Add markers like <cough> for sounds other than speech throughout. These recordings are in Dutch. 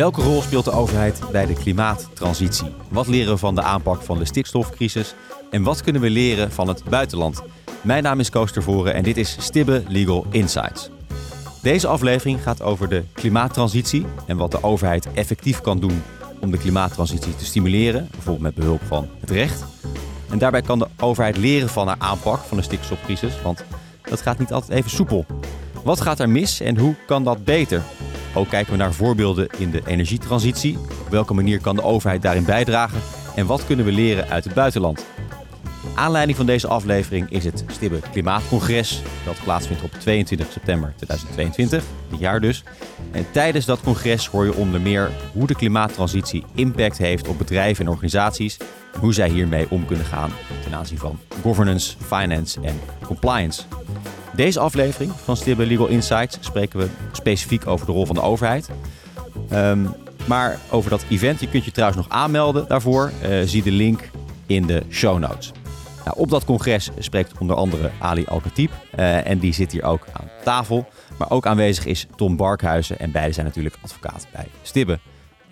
Welke rol speelt de overheid bij de klimaattransitie? Wat leren we van de aanpak van de stikstofcrisis? En wat kunnen we leren van het buitenland? Mijn naam is Koos Tervoren en dit is Stibbe Legal Insights. Deze aflevering gaat over de klimaattransitie en wat de overheid effectief kan doen om de klimaattransitie te stimuleren, bijvoorbeeld met behulp van het recht. En daarbij kan de overheid leren van haar aanpak van de stikstofcrisis, want dat gaat niet altijd even soepel. Wat gaat er mis en hoe kan dat beter? Ook kijken we naar voorbeelden in de energietransitie. Op welke manier kan de overheid daarin bijdragen? En wat kunnen we leren uit het buitenland? Aanleiding van deze aflevering is het Stibbe Klimaatcongres. Dat plaatsvindt op 22 september 2022, dit jaar dus. En tijdens dat congres hoor je onder meer hoe de klimaattransitie impact heeft op bedrijven en organisaties. En hoe zij hiermee om kunnen gaan ten aanzien van governance, finance en compliance. Deze aflevering van Stibbe Legal Insights spreken we specifiek over de rol van de overheid. Um, maar over dat event, je kunt je trouwens nog aanmelden daarvoor. Uh, zie de link in de show notes. Nou, op dat congres spreekt onder andere Ali Al-Khatib. Uh, en die zit hier ook aan tafel. Maar ook aanwezig is Tom Barkhuizen. En beide zijn natuurlijk advocaat bij Stibbe.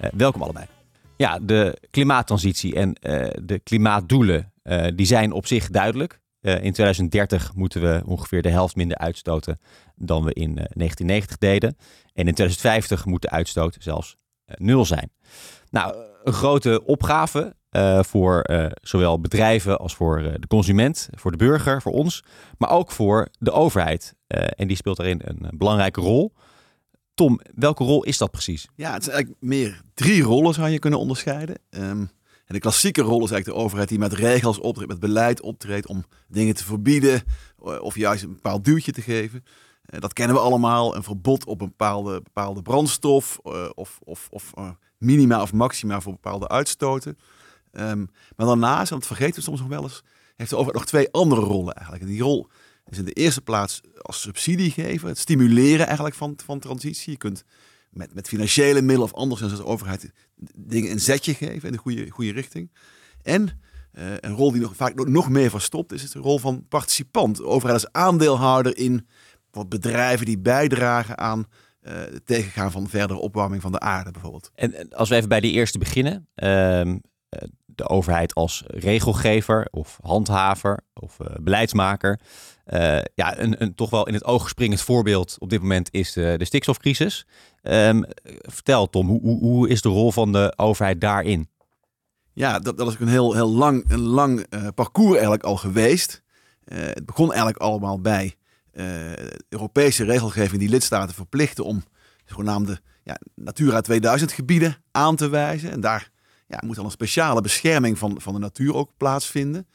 Uh, welkom allebei. Ja, de klimaattransitie en de klimaatdoelen die zijn op zich duidelijk. Uh, in 2030 moeten we ongeveer de helft minder uitstoten dan we in uh, 1990 deden. En in 2050 moet de uitstoot zelfs uh, nul zijn. Nou, een grote opgave voor zowel bedrijven als voor de consument, voor de burger, voor ons, maar ook voor de overheid. en die speelt daarin een belangrijke rol. Tom, welke rol is dat precies? Ja, het is eigenlijk meer drie rollen zou je kunnen onderscheiden. Um, en de klassieke rol is eigenlijk de overheid die met regels optreedt, met beleid optreedt om dingen te verbieden eh, of juist een bepaald duwtje te geven. Eh, dat kennen we allemaal. Een verbod op een bepaalde, bepaalde brandstof uh, of, of, of minima of maxima voor bepaalde uitstoten. Um, maar daarnaast, en dat vergeten we soms nog wel eens, heeft de overheid nog twee andere rollen eigenlijk. En die rol is in de eerste plaats als subsidie geven, het stimuleren eigenlijk van, van transitie. Je kunt met, met financiële middelen of anders als de overheid dingen een zetje geven in de goede, goede richting. En uh, een rol die nog vaak nog meer verstopt is, is de rol van participant. Overheid als aandeelhouder in wat bedrijven die bijdragen aan uh, het tegengaan van verdere opwarming van de aarde bijvoorbeeld. En als we even bij die eerste beginnen. Uh, de overheid als regelgever of handhaver of uh, beleidsmaker. Uh, ja, een, een, toch wel in het oog springend voorbeeld op dit moment is de, de stikstofcrisis. Um, vertel Tom, hoe, hoe, is de rol van de overheid daarin? Ja, dat, dat is een heel, heel lang, een lang uh, parcours eigenlijk al geweest. het begon eigenlijk allemaal bij Europese regelgeving die lidstaten verplichten om zogenaamde ja, Natura 2000 gebieden aan te wijzen. En daar ja, moet dan een speciale bescherming van, van de natuur ook plaatsvinden.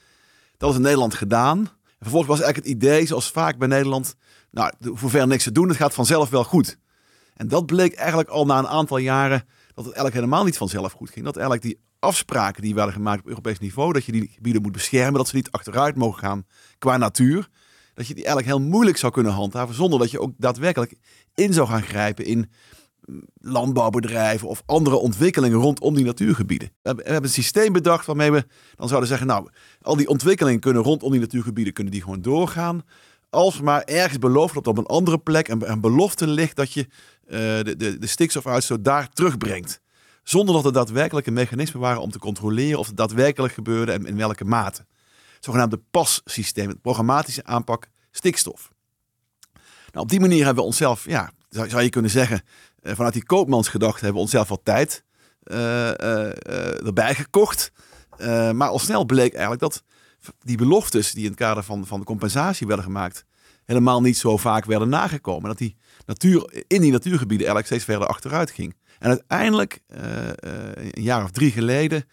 Dat is in Nederland gedaan. En vervolgens was eigenlijk het idee, zoals vaak bij Nederland, nou, voor ver niks te doen, het gaat vanzelf wel goed. En dat bleek eigenlijk al na een aantal jaren dat het eigenlijk helemaal niet vanzelf goed ging. Dat eigenlijk die afspraken die werden gemaakt op Europees niveau, dat je die gebieden moet beschermen, dat ze niet achteruit mogen gaan qua natuur, dat je die eigenlijk heel moeilijk zou kunnen handhaven zonder dat je ook daadwerkelijk in zou gaan grijpen in landbouwbedrijven of andere ontwikkelingen rondom die natuurgebieden. We hebben een systeem bedacht waarmee we dan zouden zeggen, nou, al die ontwikkelingen kunnen rondom die natuurgebieden, kunnen die gewoon doorgaan. Als maar ergens beloofd wordt op een andere plek een, belofte ligt dat je uh, de, de, de stikstofuitstoot daar terugbrengt. Zonder dat er daadwerkelijk een mechanisme waren om te controleren of het daadwerkelijk gebeurde en in welke mate. Het zogenaamde PAS-systeem, het programmatische aanpak stikstof. Nou, op die manier hebben we onszelf, ja, zou je kunnen zeggen, vanuit die koopmansgedachte hebben we onszelf wat tijd uh, erbij gekocht. maar al snel bleek eigenlijk dat die beloftes die in het kader van, van de compensatie werden gemaakt, helemaal niet zo vaak werden nagekomen. Dat die natuur in die natuurgebieden eigenlijk steeds verder achteruit ging. En uiteindelijk, een jaar of drie geleden,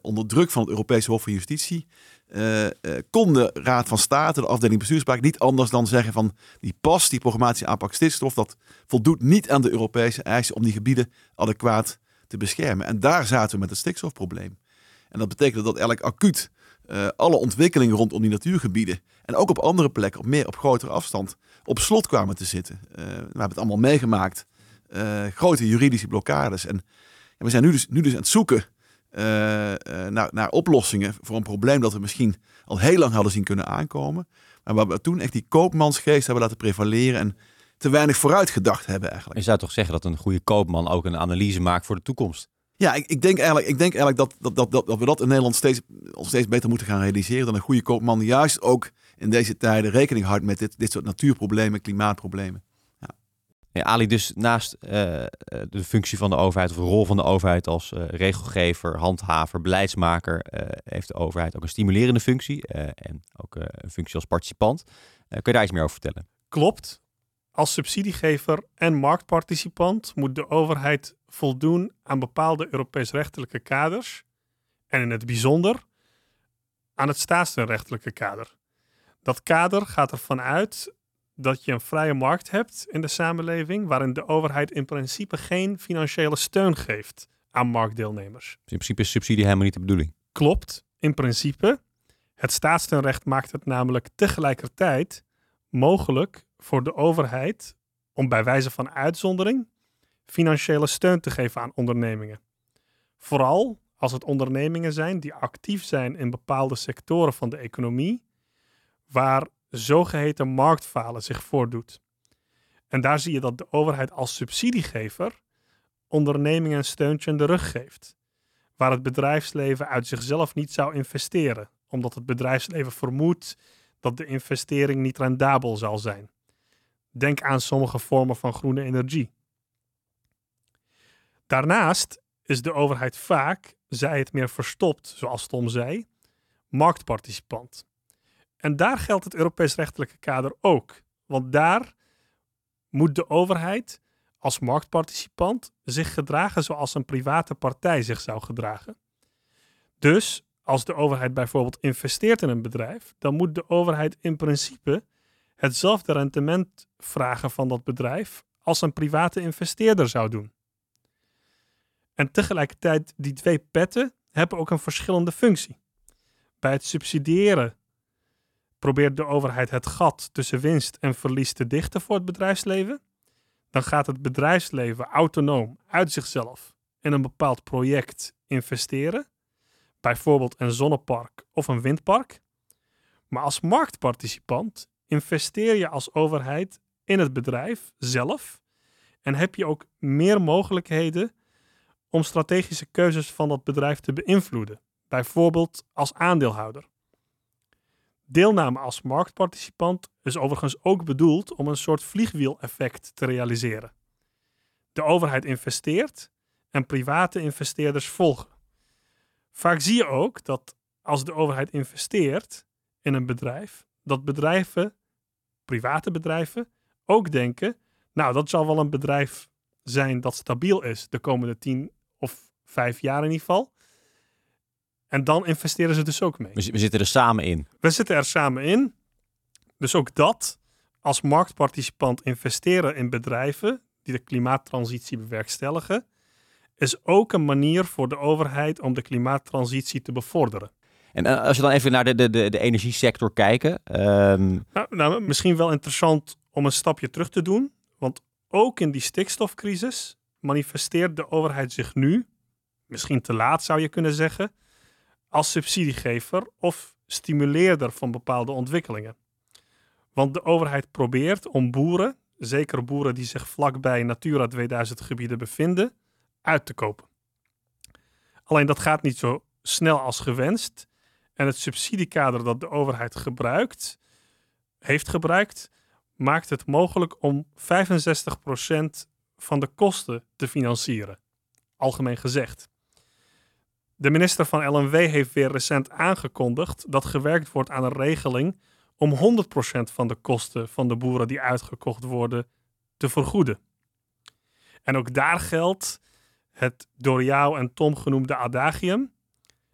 onder druk van het Europese Hof van Justitie, uh, kon de Raad van State, de afdeling bestuurspraak, niet anders dan zeggen van die pas, die programmatische aanpak stikstof, dat voldoet niet aan de Europese eisen om die gebieden adequaat te beschermen. En daar zaten we met het stikstofprobleem. En dat betekende dat eigenlijk acuut uh, alle ontwikkelingen rondom die natuurgebieden en ook op andere plekken, op meer op grotere afstand, op slot kwamen te zitten. we hebben het allemaal meegemaakt. grote juridische blokkades. En, en we zijn nu dus, nu dus aan het zoeken uh, naar, naar oplossingen voor een probleem dat we misschien al heel lang hadden zien kunnen aankomen. Maar waar we toen echt die koopmansgeest hebben laten prevaleren. En te weinig vooruit gedacht hebben eigenlijk. Je zou toch zeggen dat een goede koopman ook een analyse maakt voor de toekomst? Ja, ik, ik, denk eigenlijk, ik denk eigenlijk dat, dat, dat, dat, dat we dat in Nederland steeds, steeds beter moeten gaan realiseren. Dan een goede koopman juist ook in deze tijden rekening houdt met dit, dit soort natuurproblemen, klimaatproblemen. Ali, dus naast uh, de functie van de overheid of de rol van de overheid als uh, regelgever, handhaver, beleidsmaker, heeft de overheid ook een stimulerende functie en ook een functie als participant. kun je daar iets meer over vertellen? Klopt. Als subsidiegever en marktparticipant moet de overheid voldoen aan bepaalde Europees rechtelijke kaders en in het bijzonder aan het staatsrechtelijke kader. Dat kader gaat ervan uit dat je een vrije markt hebt in de samenleving, waarin de overheid in principe geen financiële steun geeft aan marktdeelnemers. in principe is subsidie helemaal niet de bedoeling. Klopt, in principe. Het staatssteunrecht maakt het namelijk tegelijkertijd mogelijk voor de overheid om bij wijze van uitzondering financiële steun te geven aan ondernemingen. Vooral als het ondernemingen zijn die actief zijn in bepaalde sectoren van de economie, waar zogeheten marktfalen zich voordoet. En daar zie je dat de overheid als subsidiegever ondernemingen een steuntje in de rug geeft, waar het bedrijfsleven uit zichzelf niet zou investeren, omdat het bedrijfsleven vermoedt dat de investering niet rendabel zal zijn. Denk aan sommige vormen van groene energie. Daarnaast is de overheid vaak, zij het meer verstopt, zoals Tom zei, marktparticipant. En daar geldt het Europees rechtelijke kader ook. Want daar moet de overheid als marktparticipant zich gedragen zoals een private partij zich zou gedragen. Dus als de overheid bijvoorbeeld investeert in een bedrijf, dan moet de overheid in principe hetzelfde rendement vragen van dat bedrijf als een private investeerder zou doen. En tegelijkertijd, die twee petten hebben ook een verschillende functie. Bij het subsidiëren probeert de overheid het gat tussen winst en verlies te dichten voor het bedrijfsleven. Dan gaat het bedrijfsleven autonoom uit zichzelf in een bepaald project investeren, bijvoorbeeld een zonnepark of een windpark. Maar als marktparticipant investeer je als overheid in het bedrijf zelf en heb je ook meer mogelijkheden om strategische keuzes van dat bedrijf te beïnvloeden, bijvoorbeeld als aandeelhouder. Deelname als marktparticipant is overigens ook bedoeld om een soort vliegwiel-effect te realiseren. De overheid investeert en private investeerders volgen. Vaak zie je ook dat als de overheid investeert in een bedrijf, dat bedrijven, private bedrijven, ook denken: Nou, dat zal wel een bedrijf zijn dat stabiel is de komende tien of vijf jaar in ieder geval. En dan investeren ze dus ook mee. We, zitten er samen in. We zitten er samen in. Dus ook dat, als marktparticipant investeren in bedrijven die de klimaattransitie bewerkstelligen, is ook een manier voor de overheid om de klimaattransitie te bevorderen. En eh, als je dan even naar de, de, de, de energiesector kijken. Ehm, nou, nou, misschien wel interessant om een stapje terug te doen. Want ook in die stikstofcrisis manifesteert de overheid zich nu, misschien te laat zou je kunnen zeggen, als subsidiegever of stimuleerder van bepaalde ontwikkelingen. Want de overheid probeert om boeren, zeker boeren die zich vlakbij Natura 2000 gebieden bevinden, uit te kopen. Alleen dat gaat niet zo snel als gewenst. En het subsidiekader dat de overheid gebruikt, heeft gebruikt, maakt het mogelijk om 65% van de kosten te financieren. Algemeen gezegd. De minister van LNW heeft weer recent aangekondigd dat gewerkt wordt aan een regeling om 100% van de kosten van de boeren die uitgekocht worden te vergoeden. En ook daar geldt het door jou en Tom genoemde adagium.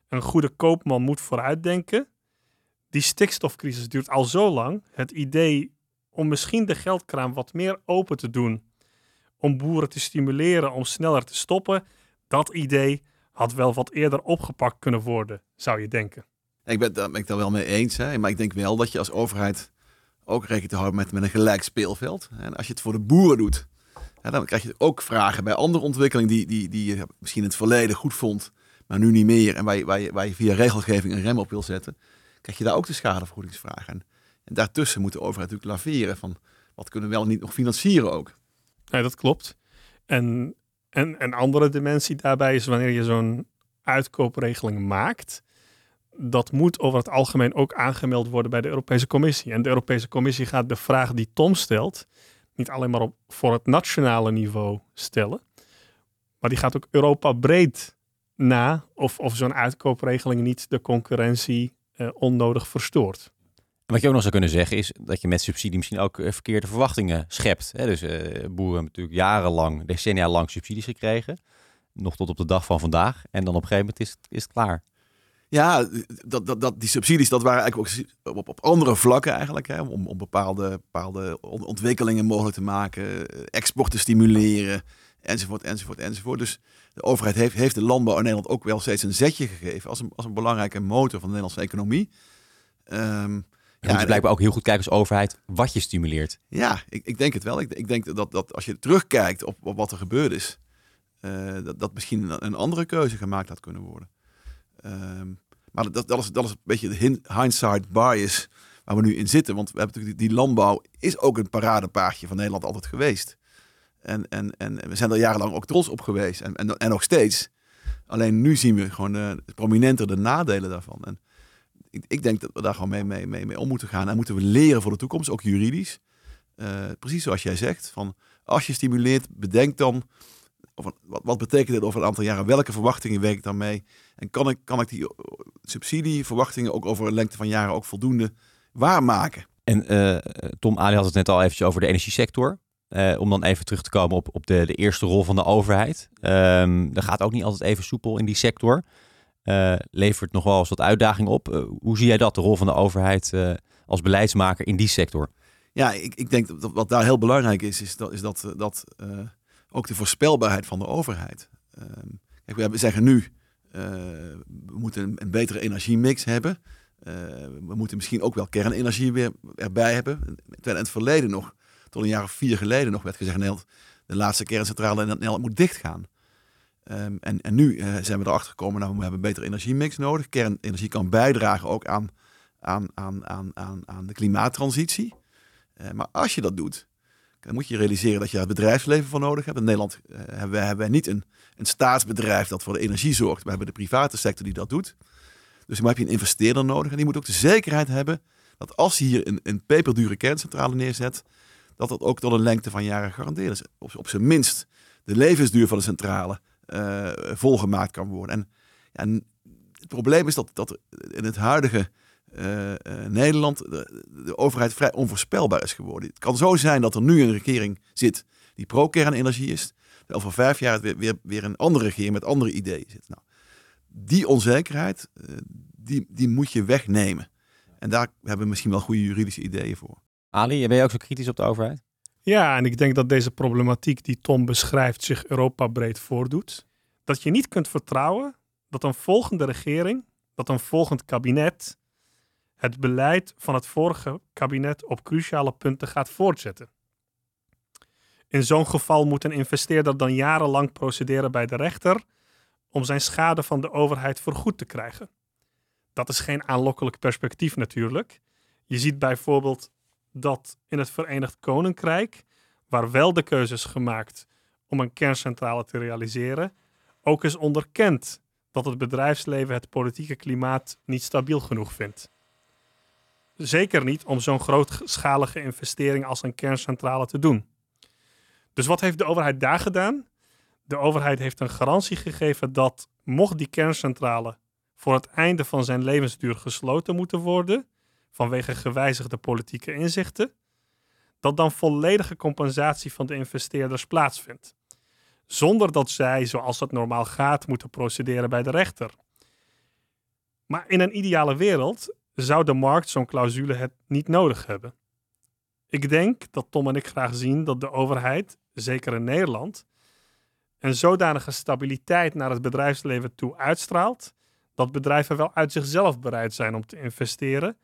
Een goede koopman moet vooruitdenken. Die stikstofcrisis duurt al zo lang. Het idee om misschien de geldkraan wat meer open te doen, om boeren te stimuleren om sneller te stoppen, dat idee had wel wat eerder opgepakt kunnen worden, zou je denken. Ik ben, daar ben ik daar wel mee eens. Hè? Maar ik denk wel dat je als overheid ook rekening te houden met, met een gelijk speelveld. En als je het voor de boeren doet, hè, dan krijg je ook vragen bij andere ontwikkelingen die, die, die je misschien in het verleden goed vond, maar nu niet meer. En waar je, waar je, waar je via regelgeving een rem op wil zetten, krijg je daar ook de schadevergoedingsvragen. En, en daartussen moet de overheid natuurlijk laveren van wat kunnen we wel en niet nog financieren ook. Nee, dat klopt. En, en een andere dimensie daarbij is wanneer je zo'n uitkoopregeling maakt, dat moet over het algemeen ook aangemeld worden bij de Europese Commissie. En de Europese Commissie gaat de vraag die Tom stelt, niet alleen maar op, voor het nationale niveau stellen, maar die gaat ook Europa breed na of, of zo'n uitkoopregeling niet de concurrentie eh, onnodig verstoort. Wat je ook nog zou kunnen zeggen is dat je met subsidie misschien ook eh, verkeerde verwachtingen schept. Hè? Dus eh, boeren hebben natuurlijk jarenlang, decennia lang subsidies gekregen. Nog tot op de dag van vandaag. En dan op een gegeven moment is het, is klaar. Ja, dat, dat, dat, die subsidies dat waren eigenlijk ook op, andere vlakken eigenlijk. Hè, om, om bepaalde, bepaalde ontwikkelingen mogelijk te maken, export te stimuleren, enzovoort, enzovoort, enzovoort. Dus de overheid heeft, heeft de landbouw in Nederland ook wel steeds een zetje gegeven als een, als een belangrijke motor van de Nederlandse economie. Um, je ja, moet blijkbaar ook heel goed kijken als overheid wat je stimuleert. Ja, ik, ik denk het wel. Ik, ik denk dat, dat als je terugkijkt op, op wat er gebeurd is, uh, dat, dat misschien een andere keuze gemaakt had kunnen worden. Um, maar dat, dat, is, dat is een beetje de hindsight bias waar we nu in zitten. Want we hebben natuurlijk die, die landbouw is ook een paradepaardje van Nederland altijd geweest. En, en, en we zijn er jarenlang ook trots op geweest. En, en, en nog steeds. Alleen nu zien we gewoon uh, prominenter de nadelen daarvan. En ik, denk dat we daar gewoon mee, mee, mee, om moeten gaan. En moeten we leren voor de toekomst, ook juridisch. Uh, precies zoals jij zegt. Van als je stimuleert, bedenk dan. Of, wat, wat betekent dit over een aantal jaren? Welke verwachtingen werk ik dan mee? En kan ik, kan ik die subsidieverwachtingen ook over een lengte van jaren ook voldoende waarmaken? En uh, Tom Ali had het net al eventjes over de energiesector. Om dan even terug te komen op, op de, de eerste rol van de overheid. Um, gaat ook niet altijd even soepel in die sector. Uh, levert nog wel eens wat uitdaging op. Uh, hoe zie jij dat, de rol van de overheid als beleidsmaker in die sector? Ja, ik, ik denk dat wat daar heel belangrijk is, is dat, is dat, dat ook de voorspelbaarheid van de overheid. Ehm, kijk, we zeggen nu, we moeten een, betere energiemix hebben. we moeten misschien ook wel kernenergie weer erbij hebben. Terwijl in het verleden nog tot een jaar of vier geleden nog werd gezegd, de laatste kerncentrale in Nederland moet dichtgaan. Um, en, en nu uh, zijn we erachter gekomen, nou, we hebben een betere energiemix nodig. Kernenergie kan bijdragen ook aan, aan, aan, aan, aan, aan de klimaattransitie. Uh, maar als je dat doet, dan moet je realiseren dat je het bedrijfsleven voor nodig hebt. In Nederland uh, hebben, wij, hebben niet een, een staatsbedrijf dat voor de energie zorgt. We hebben de private sector die dat doet. Dus dan heb je een investeerder nodig. En die moet ook de zekerheid hebben dat als hij hier een, een peperdure kerncentrale neerzet, dat dat ook tot een lengte van jaren gegarandeerd is. Op zijn minst de levensduur van de centrale uh, volgemaakt kan worden. En, het probleem is dat, dat in het huidige uh, uh, Nederland de, overheid vrij onvoorspelbaar is geworden. Het kan zo zijn dat er nu een regering zit die pro-kernenergie is. Over vijf jaar weer, weer, weer een andere regering met andere ideeën zit. Nou, die onzekerheid, die, die moet je wegnemen. En daar hebben we misschien wel goede juridische ideeën voor. Ali, ben je ook zo kritisch op de overheid? Ja, en ik denk dat deze problematiek die Tom beschrijft zich Europa breed voordoet. Dat je niet kunt vertrouwen dat een volgende regering, dat een volgend kabinet, het beleid van het vorige kabinet op cruciale punten gaat voortzetten. In zo'n geval moet een investeerder dan jarenlang procederen bij de rechter om zijn schade van de overheid vergoed te krijgen. Dat is geen aanlokkelijk perspectief natuurlijk. Je ziet bijvoorbeeld dat in het Verenigd Koninkrijk, waar wel de keuze is gemaakt om een kerncentrale te realiseren, ook is onderkend dat het bedrijfsleven het politieke klimaat niet stabiel genoeg vindt. Zeker niet om zo'n grootschalige investering als een kerncentrale te doen. Dus wat heeft de overheid daar gedaan? De overheid heeft een garantie gegeven dat, mocht die kerncentrale voor het einde van zijn levensduur gesloten moeten worden, vanwege gewijzigde politieke inzichten, dat dan volledige compensatie van de investeerders plaatsvindt. Zonder dat zij, zoals dat normaal gaat, moeten procederen bij de rechter. Maar in een ideale wereld zou de markt zo'n clausule het niet nodig hebben. Ik denk dat Tom en ik graag zien dat de overheid, zeker in Nederland, een zodanige stabiliteit naar het bedrijfsleven toe uitstraalt, dat bedrijven wel uit zichzelf bereid zijn om te investeren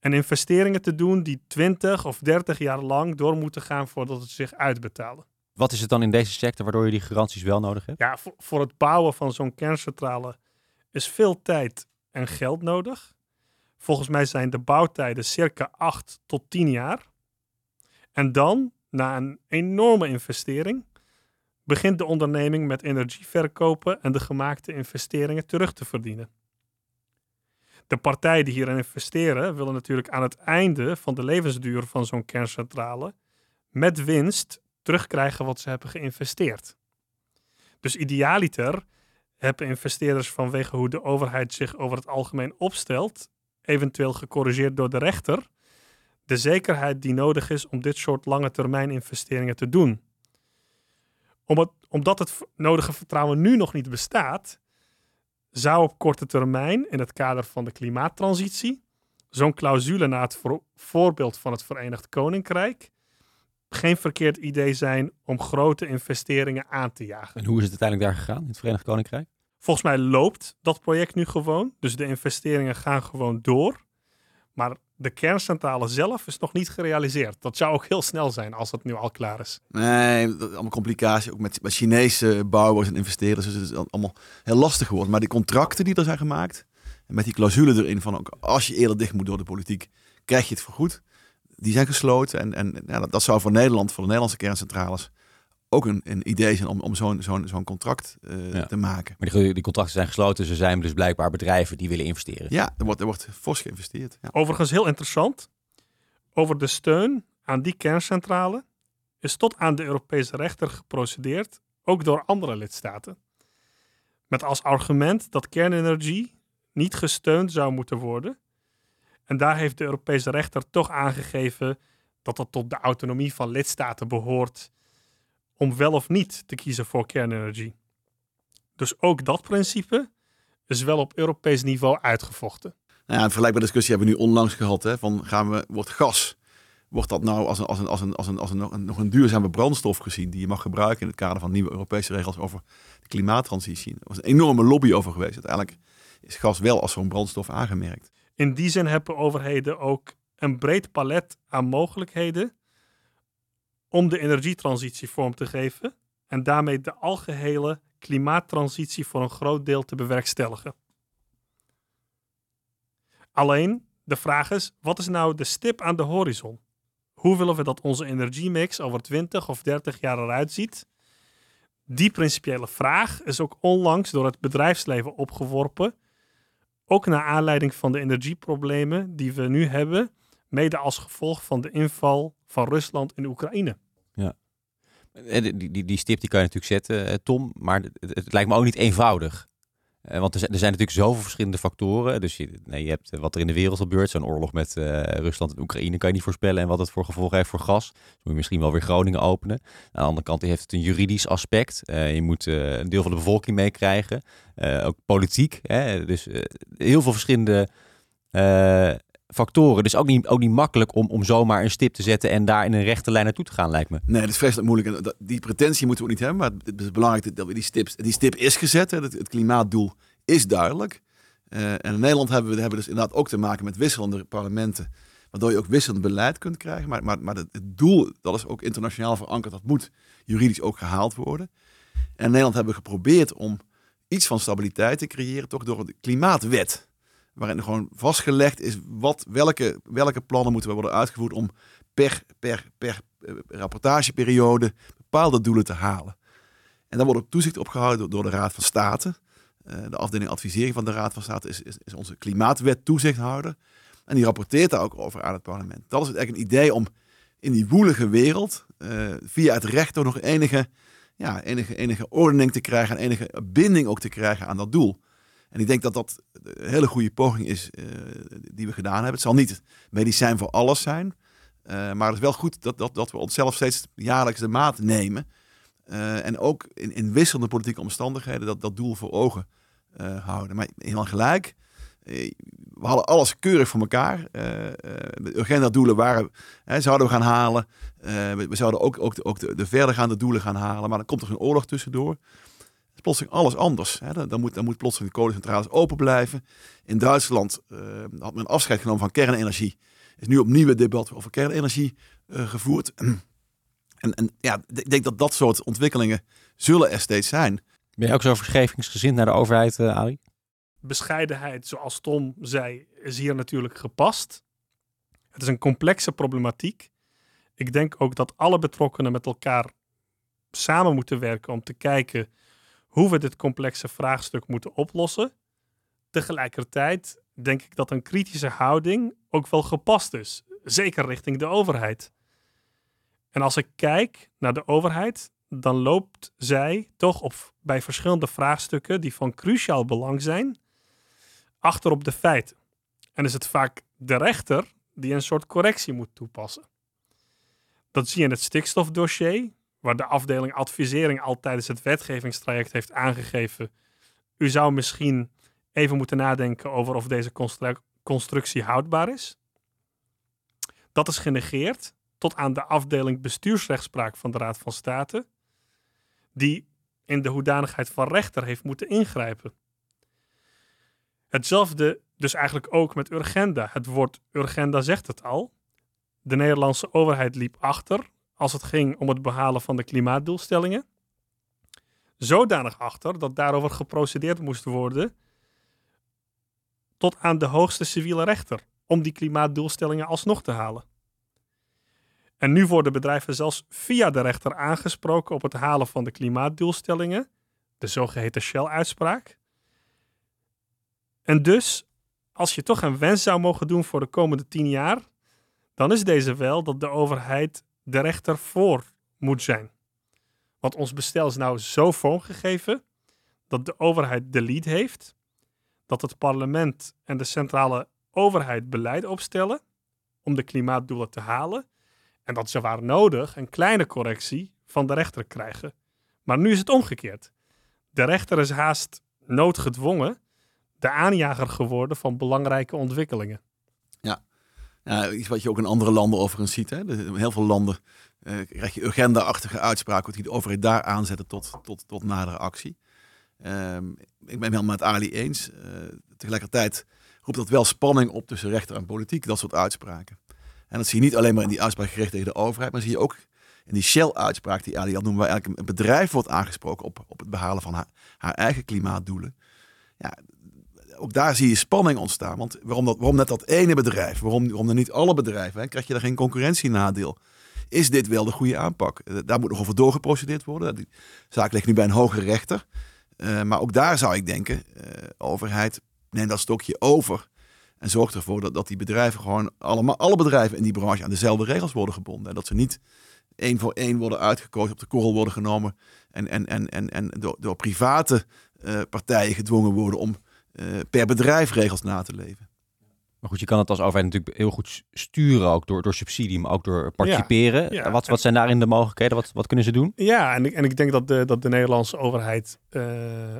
en investeringen te doen die 20 of 30 jaar lang door moeten gaan voordat het zich uitbetalen. Wat is het dan in deze sector waardoor je die garanties wel nodig hebt? Ja, voor, voor het bouwen van zo'n kerncentrale is veel tijd en geld nodig. Volgens mij zijn de bouwtijden circa 8 tot 10 jaar. En dan, na een enorme investering, begint de onderneming met energie verkopen en de gemaakte investeringen terug te verdienen. De partijen die hierin investeren willen natuurlijk aan het einde van de levensduur van zo'n kerncentrale met winst terugkrijgen wat ze hebben geïnvesteerd. Dus idealiter hebben investeerders vanwege hoe de overheid zich over het algemeen opstelt, eventueel gecorrigeerd door de rechter, de zekerheid die nodig is om dit soort lange termijn investeringen te doen. omdat het nodige vertrouwen nu nog niet bestaat, zou op korte termijn in het kader van de klimaattransitie zo'n clausule na het voorbeeld van het Verenigd Koninkrijk geen verkeerd idee zijn om grote investeringen aan te jagen. En hoe is het uiteindelijk daar gegaan in het Verenigd Koninkrijk? Volgens mij loopt dat project nu gewoon. Dus de investeringen gaan gewoon door. Maar de kerncentrale zelf is nog niet gerealiseerd. Dat zou ook heel snel zijn als het nu al klaar is. Nee, dat allemaal complicatie. Ook met, Chinese bouwers en investeerders. Dus het is allemaal heel lastig geworden. Maar die contracten die er zijn gemaakt. Met die clausule erin van ook als je eerder dicht moet door de politiek, krijg je het vergoed die zijn gesloten. En, en ja, dat, zou voor Nederland, voor de Nederlandse kerncentrales, ook een, een idee zijn om, om zo'n zo'n zo'n contract uh, te maken. Maar die, die, contracten zijn gesloten, ze zijn dus blijkbaar bedrijven die willen investeren. Ja, er wordt, er wordt fors geïnvesteerd. Ja. Overigens heel interessant, over de steun aan die kerncentrale is tot aan de Europese rechter geprocedeerd, ook door andere lidstaten. Met als argument dat kernenergie niet gesteund zou moeten worden, en daar heeft de Europese rechter toch aangegeven dat dat tot de autonomie van lidstaten behoort om wel of niet te kiezen voor kernenergie. Dus ook dat principe is wel op Europees niveau uitgevochten. Nou ja, een vergelijkbare discussie hebben we nu onlangs gehad. Hè, van gaan we, wordt gas, wordt dat nou als een, als een, als een, als een, als een, nog een duurzame brandstof gezien die je mag gebruiken in het kader van nieuwe Europese regels over de klimaattransitie? Er was een enorme lobby over geweest. Uiteindelijk is gas wel als zo'n brandstof aangemerkt. In die zin hebben overheden ook een breed palet aan mogelijkheden om de energietransitie vorm te geven en daarmee de algehele klimaattransitie voor een groot deel te bewerkstelligen. Alleen, de vraag is, wat is nou de stip aan de horizon? Hoe willen we dat onze energiemix over 20 of 30 jaar eruit ziet? Die principiële vraag is ook onlangs door het bedrijfsleven opgeworpen ook naar aanleiding van de energieproblemen die we nu hebben, mede als gevolg van de inval van Rusland in Oekraïne. Ja. Die, die, die stip die kan je natuurlijk zetten, eh, Tom, maar het, het lijkt me ook niet eenvoudig. Eh, want er zijn, er zijn, natuurlijk zoveel verschillende factoren. Dus je, nee, je hebt eh, wat er in de wereld gebeurt. Zo'n oorlog met Rusland en Oekraïne kan je niet voorspellen. En wat het voor gevolgen heeft voor gas. Dus moet je misschien wel weer Groningen openen. Aan de andere kant heeft het een juridisch aspect. je moet een deel van de bevolking meekrijgen. ook politiek. Hè? Dus heel veel verschillende factoren. Dus ook niet, ook niet makkelijk om, om zomaar een stip te zetten en daar in een rechte lijn naartoe te gaan, lijkt me. Nee, dat is vreselijk moeilijk. En die pretentie moeten we niet hebben. Maar het is belangrijk dat we die stip, die stip is gezet. Het, het klimaatdoel is duidelijk. Uh, en in Nederland hebben we hebben dus inderdaad ook te maken met wisselende parlementen. Waardoor je ook wisselend beleid kunt krijgen. Maar, maar, maar het, doel, dat is ook internationaal verankerd. Dat moet juridisch ook gehaald worden. En in Nederland hebben we geprobeerd om iets van stabiliteit te creëren. Toch door de klimaatwet waarin gewoon vastgelegd is wat, welke, welke plannen moeten worden uitgevoerd om per, per, per eh, rapportageperiode bepaalde doelen te halen. En daar wordt toezicht op gehouden door de Raad van State. Uh, de afdeling advisering van de Raad van State is, is, onze klimaatwet toezichthouder. En die rapporteert daar ook over aan het parlement. Dat is eigenlijk een idee om in die woelige wereld uh, via het recht toch nog enige, ja, enige, enige ordening te krijgen en enige binding ook te krijgen aan dat doel. En ik denk dat dat een hele goede poging is uh, die we gedaan hebben. Het zal niet medicijn voor alles zijn. Uh, maar het is wel goed dat, dat, dat we onszelf steeds jaarlijks de maat nemen. Uh, en ook in, in wisselende politieke omstandigheden dat, dat doel voor ogen houden. Maar helemaal gelijk. we hadden alles keurig voor elkaar. de agenda-doelen waren, hè, zouden we gaan halen. We, we, zouden ook, ook, de, ook de, de verdergaande doelen gaan halen. Maar dan komt er een oorlog tussendoor plotseling alles anders. Hè. Dan, moet, dan moet plotseling de kolencentrales open blijven. In Duitsland uh, had men afscheid genomen van kernenergie. Is nu opnieuw het debat over kernenergie uh, gevoerd. <clears throat> En, en ja, ik denk dat dat soort ontwikkelingen zullen er steeds zijn. Ben je ook zo verschevingsgezind naar de overheid, uh, Ali? Bescheidenheid, zoals Tom zei, is hier natuurlijk gepast. Het is een complexe problematiek. Ik denk ook dat alle betrokkenen met elkaar samen moeten werken om te kijken hoe we dit complexe vraagstuk moeten oplossen. Tegelijkertijd denk ik dat een kritische houding ook wel gepast is, zeker richting de overheid. En als ik kijk naar de overheid, dan loopt zij toch op, bij verschillende vraagstukken die van cruciaal belang zijn, achter op de feiten. En is het vaak de rechter die een soort correctie moet toepassen. Dat zie je in het stikstofdossier, waar de afdeling advisering al tijdens het wetgevingstraject heeft aangegeven. U zou misschien even moeten nadenken over of deze constructie houdbaar is. Dat is genegeerd tot aan de afdeling bestuursrechtspraak van de Raad van State, die in de hoedanigheid van rechter heeft moeten ingrijpen. Hetzelfde dus eigenlijk ook met Urgenda. Het woord Urgenda zegt het al. De Nederlandse overheid liep achter als het ging om het behalen van de klimaatdoelstellingen. Zodanig achter dat daarover geprocedeerd moest worden tot aan de hoogste civiele rechter om die klimaatdoelstellingen alsnog te halen. En nu worden bedrijven zelfs via de rechter aangesproken op het halen van de klimaatdoelstellingen, de zogeheten Shell-uitspraak. En dus, als je toch een wens zou mogen doen voor de komende tien jaar, dan is deze wel dat de overheid de rechter voor moet zijn. Want ons bestel is nou zo vormgegeven dat de overheid de lead heeft, dat het parlement en de centrale overheid beleid opstellen om de klimaatdoelen te halen en dat ze waar nodig een kleine correctie van de rechter krijgen. Maar nu is het omgekeerd. De rechter is haast noodgedwongen de aanjager geworden van belangrijke ontwikkelingen. Ja iets wat je ook in andere landen overigens ziet. Hè? In heel veel landen uh, krijg je agenda-achtige uitspraken die de overheid daar aanzetten tot, tot, tot nadere actie. Um, ik ben helemaal met Ali eens. Uh, tegelijkertijd roept dat wel spanning op tussen rechter en politiek, dat soort uitspraken. En dat zie je niet alleen maar in die uitspraak gericht tegen de overheid, maar zie je ook in die Shell-uitspraak die Ali had noemen, waar eigenlijk een bedrijf wordt aangesproken op, op het behalen van haar, haar eigen klimaatdoelen. Ja, ook daar zie je spanning ontstaan. Want waarom, dat, waarom net dat ene bedrijf? Waarom, waarom dan niet alle bedrijven? Hè? Krijg je daar geen concurrentienadeel? Is dit wel de goede aanpak? Eh, daar moet nog over doorgeprocedeerd worden. Die zaak ligt nu bij een hogere rechter. Uh, maar ook daar zou ik denken, uh, overheid, neem dat stokje over. En zorg ervoor dat, dat die bedrijven gewoon allemaal, alle bedrijven in die branche aan dezelfde regels worden gebonden. En dat ze niet één voor één worden uitgekozen, op de korrel worden genomen. En, en, en, en, en door, door private partijen gedwongen worden om per bedrijf regels na te leven. Maar goed, je kan het als overheid natuurlijk heel goed sturen, ook door, door subsidie, maar ook door participeren. Ja, ja. Wat, wat zijn daarin de mogelijkheden? Wat, wat kunnen ze doen? Ja, en ik, en ik denk dat de, dat de Nederlandse overheid uh,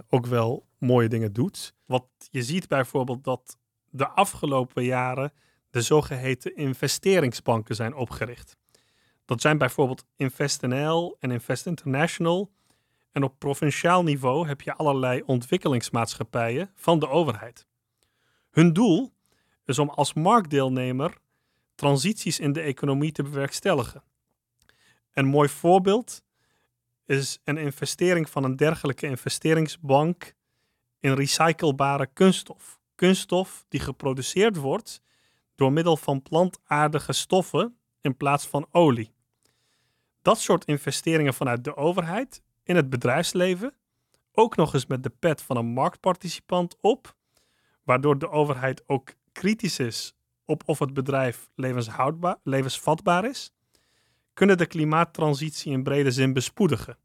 ook wel mooie dingen doet. Wat je ziet bijvoorbeeld dat de afgelopen jaren de zogeheten investeringsbanken zijn opgericht. Dat zijn bijvoorbeeld InvestNL en Invest International. En op provinciaal niveau heb je allerlei ontwikkelingsmaatschappijen van de overheid. Hun doel is om als marktdeelnemer transities in de economie te bewerkstelligen. Een mooi voorbeeld is een investering van een dergelijke investeringsbank in recyclebare kunststof kunststof die geproduceerd wordt door middel van plantaardige stoffen in plaats van olie. Dat soort investeringen vanuit de overheid in het bedrijfsleven, ook nog eens met de pet van een marktparticipant op, waardoor de overheid ook kritisch is op of het bedrijf levenshoudbaar, levensvatbaar is, kunnen de klimaattransitie in brede zin bespoedigen.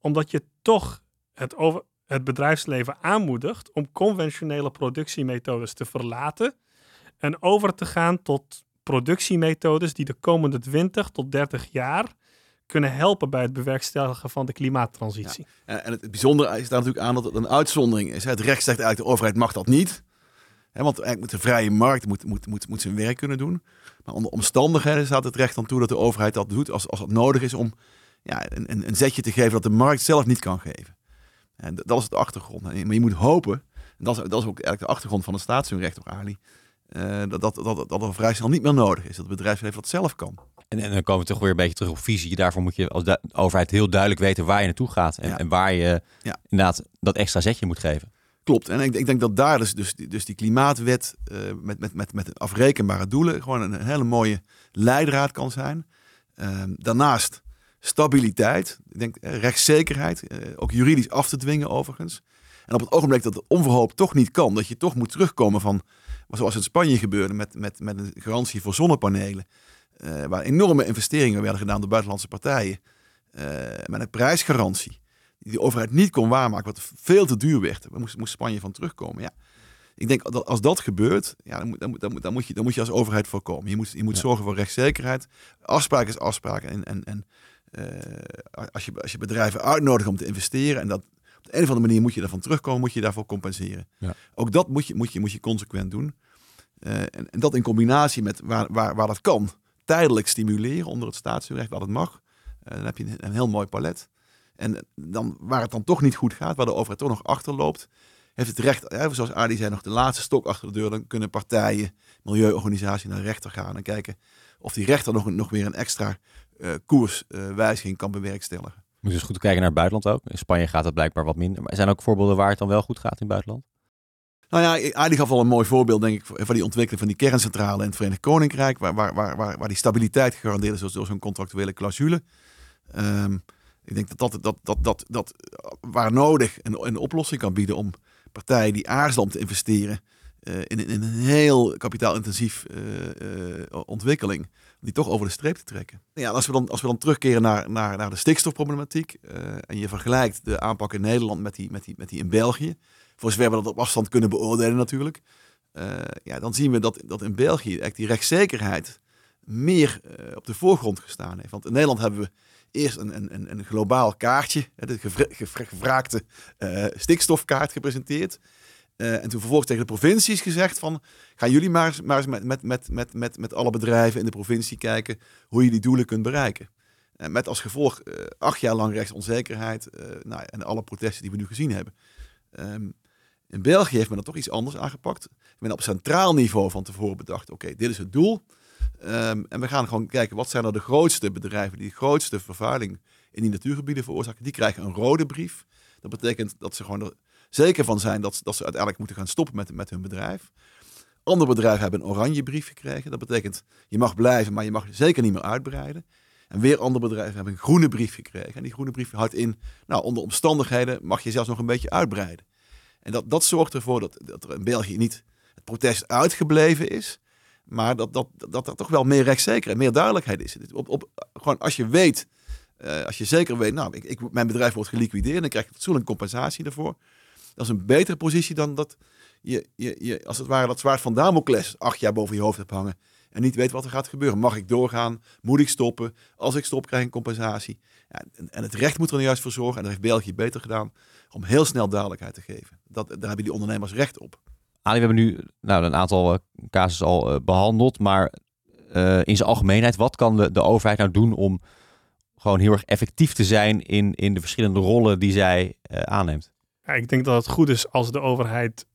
Omdat je toch het, over, het bedrijfsleven aanmoedigt om conventionele productiemethodes te verlaten en over te gaan tot productiemethodes die de komende 20 tot 30 jaar kunnen helpen bij het bewerkstelligen van de klimaattransitie. En het bijzondere is daar natuurlijk aan dat het een uitzondering is. Het recht zegt eigenlijk de overheid mag dat niet. want eigenlijk moet de vrije markt moet, moet, moet, moet zijn werk kunnen doen. Maar onder omstandigheden staat het recht dan toe dat de overheid dat doet als, als het nodig is om ja, een, een zetje te geven dat de markt zelf niet kan geven. En dat is de achtergrond. Maar je moet hopen, en dat is, dat is ook eigenlijk de achtergrond van het staatsrecht op Ali, uh, dat, dat, dat, dat er vrij snel niet meer nodig is. Dat het bedrijfsleven dat zelf kan. En, en, dan komen we toch weer een beetje terug op visie. Daarvoor moet je als overheid heel duidelijk weten waar je naartoe gaat. En, en waar je ja. inderdaad dat extra zetje moet geven. klopt. En ik, ik denk dat daar dus, dus, die, dus die klimaatwet uh, met, met, met, met afrekenbare doelen gewoon een, hele mooie leidraad kan zijn. Uh, daarnaast stabiliteit, ik denk rechtszekerheid, uh, ook juridisch af te dwingen overigens. En op het ogenblik dat het onverhoopt toch niet kan, dat je toch moet terugkomen van zoals in Spanje gebeurde met, met, met een garantie voor zonnepanelen, uh, waar enorme investeringen werden gedaan door buitenlandse partijen, met een prijsgarantie die de overheid niet kon waarmaken, wat veel te duur werd. We moest, moest Spanje van terugkomen. Ja. Ik denk dat als dat gebeurt, ja, dan, moet, dan, moet, dan, moet je, dan moet je als overheid voorkomen. Je moet, je moet zorgen voor rechtszekerheid. Afspraak is afspraak. En, en, en uh, als, je, als je bedrijven uitnodigt om te investeren en dat op de een of andere manier moet je daarvan terugkomen, moet je daarvoor compenseren. Ja. Ook dat moet je, moet je, moet je consequent doen. Uh, en, en, dat in combinatie met waar, waar, waar dat kan, tijdelijk stimuleren onder het staatsrecht, waar het mag. Uh, dan heb je een, een heel mooi palet. En dan, waar het dan toch niet goed gaat, waar de overheid toch nog achterloopt, heeft het recht, hè, zoals Adi zei, nog de laatste stok achter de deur. Dan kunnen partijen, milieuorganisaties naar rechter gaan en kijken of die rechter nog, nog weer een extra uh, koerswijziging uh, kan bewerkstelligen. Moet je dus goed kijken naar het buitenland ook. In Spanje gaat het blijkbaar wat minder. Maar zijn er ook voorbeelden waar het dan wel goed gaat in het buitenland? Nou ja, Adi gaf al een mooi voorbeeld, denk ik, van die ontwikkeling van die kerncentrale in het Verenigd Koninkrijk, waar, waar, waar, waar, die stabiliteit gegarandeerd is door zo'n contractuele clausule. Um, ik denk dat dat, dat, dat, dat, dat waar nodig een, een oplossing kan bieden om partijen die aarzelen om te investeren uh, in, in, een heel kapitaalintensief uh, uh, ontwikkeling, die toch over de streep te trekken. Ja, als we dan, als we dan terugkeren naar, naar, naar de stikstofproblematiek en je vergelijkt de aanpak in Nederland met die, met die, met die in België, voor zover we dat op afstand kunnen beoordelen natuurlijk, ja, dan zien we dat, dat in België eigenlijk die rechtszekerheid meer op de voorgrond gestaan heeft. Want in Nederland hebben we eerst een, een, een globaal kaartje, de gevraagde uh, stikstofkaart gepresenteerd. En toen vervolgens tegen de provincies gezegd van, gaan jullie maar eens, maar eens met, met, met, met, met, met alle bedrijven in de provincie kijken hoe je die doelen kunt bereiken. En met als gevolg acht jaar lang rechtsonzekerheid nou, en alle protesten die we nu gezien hebben. Um, in België heeft men dat toch iets anders aangepakt. Men op centraal niveau van tevoren bedacht, oké, dit is het doel. Um, en we gaan gewoon kijken, wat zijn er de grootste bedrijven die de grootste vervuiling in die natuurgebieden veroorzaken. Die krijgen een rode brief. Dat betekent dat ze gewoon er zeker van zijn dat, dat ze uiteindelijk moeten gaan stoppen met, met hun bedrijf. Andere bedrijven hebben een oranje brief gekregen. Dat betekent, je mag blijven, maar je mag zeker niet meer uitbreiden. En weer andere bedrijven hebben een groene brief gekregen. En die groene brief houdt in, nou, onder omstandigheden mag je zelfs nog een beetje uitbreiden. En dat, dat zorgt ervoor dat, dat er in België niet het protest uitgebleven is. Maar dat, dat, dat er toch wel meer rechtszekerheid, meer duidelijkheid is. Op, op, gewoon als je weet, uh, als je zeker weet, nou, ik, mijn bedrijf wordt geliquideerd, dan krijg ik fatsoenlijk compensatie daarvoor. Dat is een betere positie dan dat je, je, je als het ware dat zwaard van Damocles acht jaar boven je hoofd hebt hangen. En niet weet wat er gaat gebeuren. Mag ik doorgaan? Moet ik stoppen? Als ik stop, krijg ik compensatie. Ja, en, en, het recht moet er nu juist voor zorgen. En dat heeft België beter gedaan. Om heel snel duidelijkheid te geven. Dat, daar hebben die ondernemers recht op. Ali, we hebben nu nou, een aantal uh, casussen al uh, behandeld, maar uh, in zijn algemeenheid, wat kan de, de overheid nou doen om gewoon heel erg effectief te zijn in, in de verschillende rollen die zij aanneemt? Ja, ik denk dat het goed is als de overheid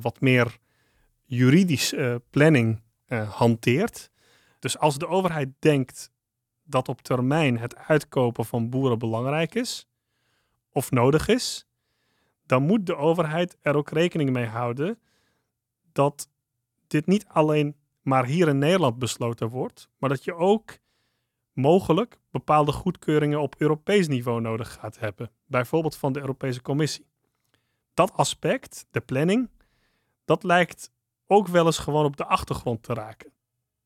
wat meer juridisch planning hanteert. Dus als de overheid denkt dat op termijn het uitkopen van boeren belangrijk is of nodig is, dan moet de overheid er ook rekening mee houden dat dit niet alleen maar hier in Nederland besloten wordt, maar dat je ook mogelijk bepaalde goedkeuringen op Europees niveau nodig gaat hebben, bijvoorbeeld van de Europese Commissie. Dat aspect, de planning, dat lijkt ook wel eens gewoon op de achtergrond te raken.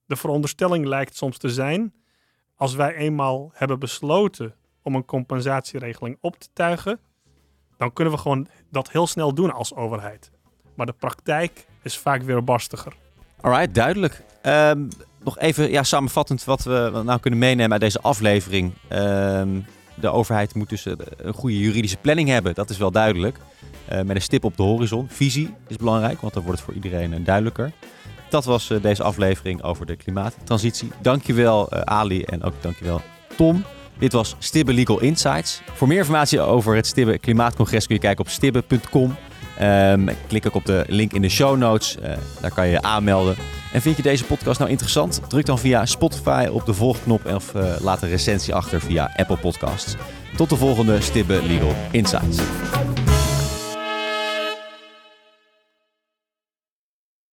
De veronderstelling lijkt soms te zijn, als wij eenmaal hebben besloten om een compensatieregeling op te tuigen, dan kunnen we gewoon dat heel snel doen als overheid. Maar de praktijk is vaak weer barstiger. Alright, duidelijk. Um, nog even ja, samenvattend wat we nou kunnen meenemen uit deze aflevering. Um, de overheid moet dus een goede juridische planning hebben, dat is wel duidelijk. Uh, met een stip op de horizon. Visie is belangrijk, want dan wordt het voor iedereen uh, duidelijker. Dat was uh, deze aflevering over de klimaattransitie. Dankjewel Ali en ook dankjewel Tom. Dit was Stibbe Legal Insights. Voor meer informatie over het Stibbe Klimaatcongres kun je kijken op stibbe.com. Um, klik ook op de link in de show notes. Uh, daar kan je je aanmelden. En vind je deze podcast nou interessant? Druk dan via Spotify op de volgknop of laat een recensie achter via Apple Podcasts. Tot de volgende Stibbe Legal Insights.